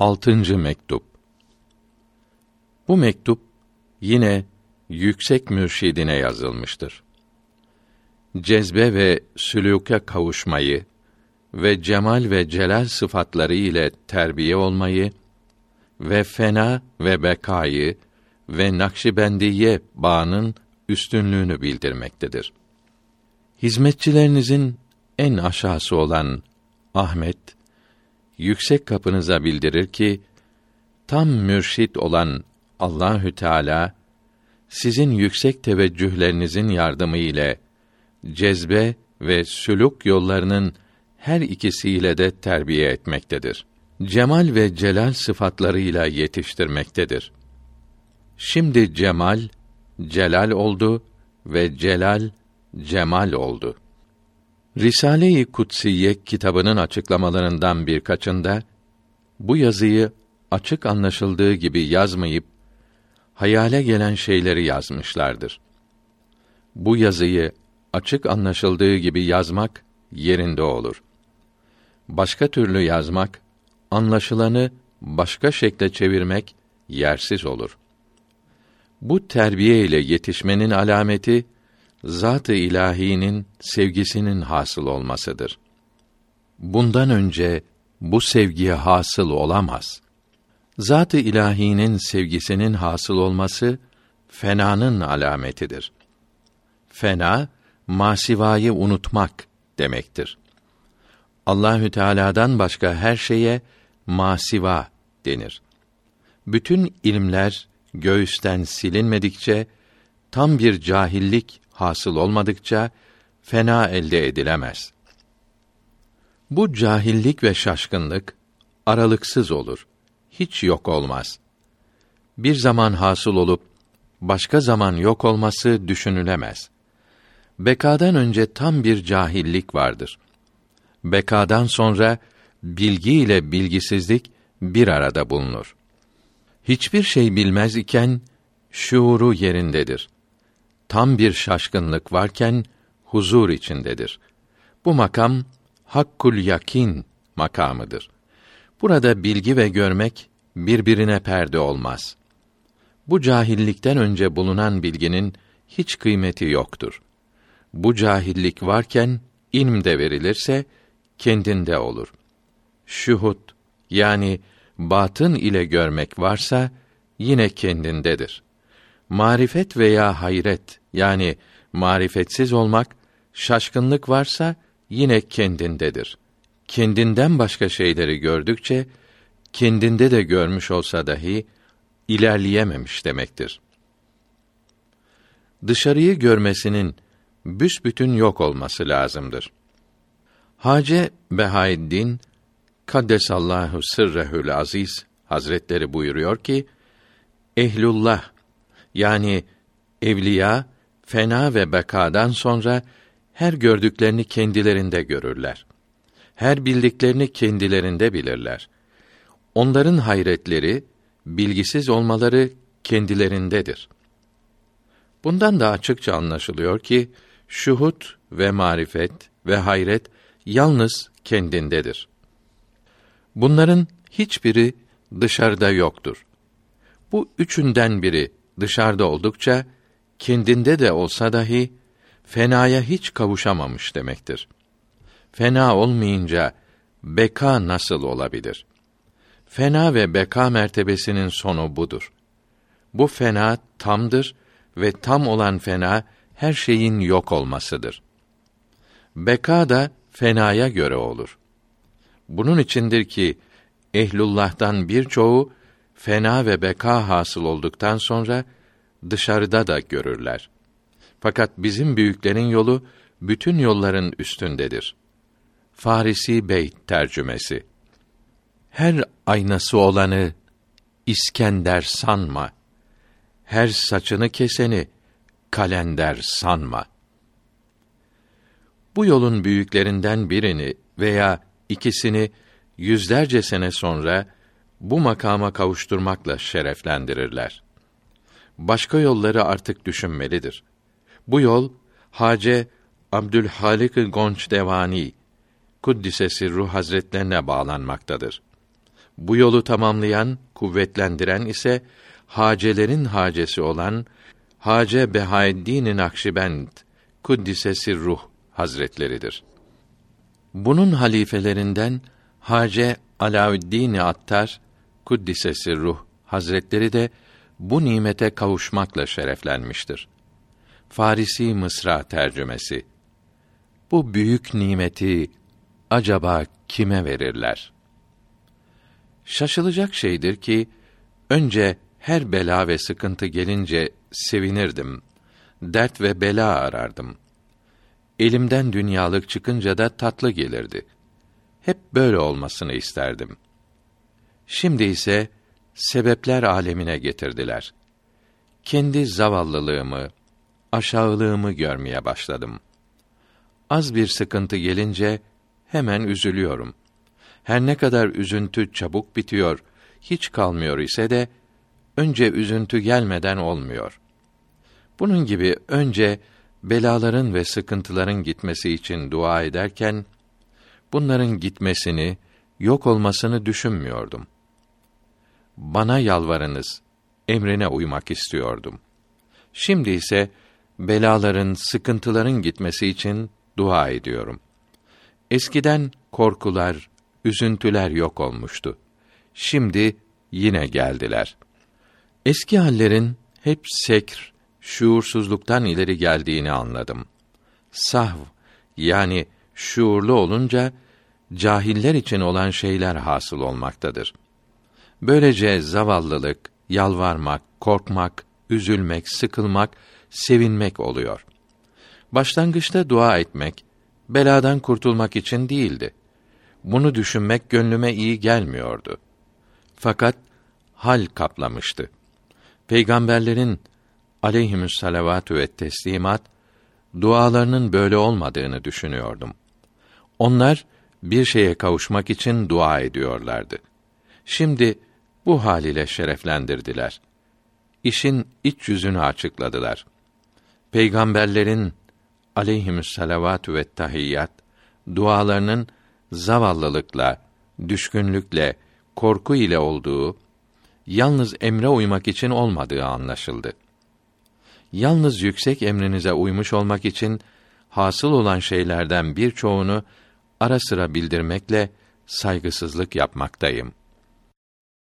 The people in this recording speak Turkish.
Altıncı mektup. Bu mektup yine yüksek mürşidine yazılmıştır. Cezbe ve sülûke kavuşmayı ve cemal ve celal sıfatları ile terbiye olmayı ve fena ve bekayı ve Nakşibendiye bağının üstünlüğünü bildirmektedir. Hizmetçilerinizin en aşağısı olan Ahmet yüksek kapınıza bildirir ki tam mürşit olan Allahü Teala sizin yüksek teveccühlerinizin yardımı ile cezbe ve sülük yollarının her ikisiyle de terbiye etmektedir. Cemal ve celal sıfatlarıyla yetiştirmektedir. Şimdi cemal celal oldu ve celal cemal oldu. Risale-i Kutsiye kitabının açıklamalarından birkaçında bu yazıyı açık anlaşıldığı gibi yazmayıp hayale gelen şeyleri yazmışlardır. Bu yazıyı açık anlaşıldığı gibi yazmak yerinde olur. Başka türlü yazmak, anlaşılanı başka şekle çevirmek yersiz olur. Bu terbiye ile yetişmenin alameti zat-ı ilahinin sevgisinin hasıl olmasıdır. Bundan önce bu sevgiye hasıl olamaz. Zat-ı ilahinin sevgisinin hasıl olması fenanın alametidir. Fena masivayı unutmak demektir. Allahü Teala'dan başka her şeye masiva denir. Bütün ilimler göğüsten silinmedikçe tam bir cahillik hasıl olmadıkça fena elde edilemez. Bu cahillik ve şaşkınlık aralıksız olur. Hiç yok olmaz. Bir zaman hasıl olup başka zaman yok olması düşünülemez. Bekadan önce tam bir cahillik vardır. Bekadan sonra bilgi ile bilgisizlik bir arada bulunur. Hiçbir şey bilmez iken şuuru yerindedir tam bir şaşkınlık varken huzur içindedir. Bu makam hakkul yakin makamıdır. Burada bilgi ve görmek birbirine perde olmaz. Bu cahillikten önce bulunan bilginin hiç kıymeti yoktur. Bu cahillik varken ilm de verilirse kendinde olur. Şuhut yani batın ile görmek varsa yine kendindedir. Marifet veya hayret yani marifetsiz olmak, şaşkınlık varsa yine kendindedir. Kendinden başka şeyleri gördükçe kendinde de görmüş olsa dahi ilerleyememiş demektir. Dışarıyı görmesinin büsbütün yok olması lazımdır. Hace Behaeddin Kaddesallahu sırrehül aziz Hazretleri buyuruyor ki ehlullah yani evliya fena ve bekadan sonra her gördüklerini kendilerinde görürler. Her bildiklerini kendilerinde bilirler. Onların hayretleri, bilgisiz olmaları kendilerindedir. Bundan da açıkça anlaşılıyor ki şuhut ve marifet ve hayret yalnız kendindedir. Bunların hiçbiri dışarıda yoktur. Bu üçünden biri dışarıda oldukça kendinde de olsa dahi fenaya hiç kavuşamamış demektir. Fena olmayınca beka nasıl olabilir? Fena ve beka mertebesinin sonu budur. Bu fena tamdır ve tam olan fena her şeyin yok olmasıdır. Beka da fenaya göre olur. Bunun içindir ki ehlullah'tan birçoğu fena ve beka hasıl olduktan sonra dışarıda da görürler. Fakat bizim büyüklerin yolu bütün yolların üstündedir. Farisi Beyt tercümesi. Her aynası olanı İskender sanma. Her saçını keseni kalender sanma. Bu yolun büyüklerinden birini veya ikisini yüzlerce sene sonra bu makama kavuşturmakla şereflendirirler başka yolları artık düşünmelidir. Bu yol Hace Abdülhalik Gonç Devani Kuddisesi Ruh Hazretlerine bağlanmaktadır. Bu yolu tamamlayan, kuvvetlendiren ise hacelerin hacesi olan Hace Behaeddin Nakşibend Kuddise Sirruh Hazretleridir. Bunun halifelerinden Hace Alaüddin Attar Kuddise Sirruh Hazretleri de bu nimete kavuşmakla şereflenmiştir. Farisi Mısra tercümesi. Bu büyük nimeti acaba kime verirler? Şaşılacak şeydir ki önce her bela ve sıkıntı gelince sevinirdim. Dert ve bela arardım. Elimden dünyalık çıkınca da tatlı gelirdi. Hep böyle olmasını isterdim. Şimdi ise sebepler alemine getirdiler. Kendi zavallılığımı, aşağılığımı görmeye başladım. Az bir sıkıntı gelince hemen üzülüyorum. Her ne kadar üzüntü çabuk bitiyor, hiç kalmıyor ise de önce üzüntü gelmeden olmuyor. Bunun gibi önce belaların ve sıkıntıların gitmesi için dua ederken bunların gitmesini, yok olmasını düşünmüyordum. Bana yalvarınız, emrine uymak istiyordum. Şimdi ise belaların, sıkıntıların gitmesi için dua ediyorum. Eskiden korkular, üzüntüler yok olmuştu. Şimdi yine geldiler. Eski hallerin hep sekr, şuursuzluktan ileri geldiğini anladım. Sahv yani şuurlu olunca cahiller için olan şeyler hasıl olmaktadır. Böylece zavallılık, yalvarmak, korkmak, üzülmek, sıkılmak, sevinmek oluyor. Başlangıçta dua etmek beladan kurtulmak için değildi. Bunu düşünmek gönlüme iyi gelmiyordu. Fakat hal kaplamıştı. Peygamberlerin aleyhimüs salavatü ve teslimat dualarının böyle olmadığını düşünüyordum. Onlar bir şeye kavuşmak için dua ediyorlardı. Şimdi bu hal ile şereflendirdiler. İşin iç yüzünü açıkladılar. Peygamberlerin aleyhimüs salavatü ve tahiyyat dualarının zavallılıkla, düşkünlükle, korku ile olduğu, yalnız emre uymak için olmadığı anlaşıldı. Yalnız yüksek emrinize uymuş olmak için hasıl olan şeylerden birçoğunu ara sıra bildirmekle saygısızlık yapmaktayım.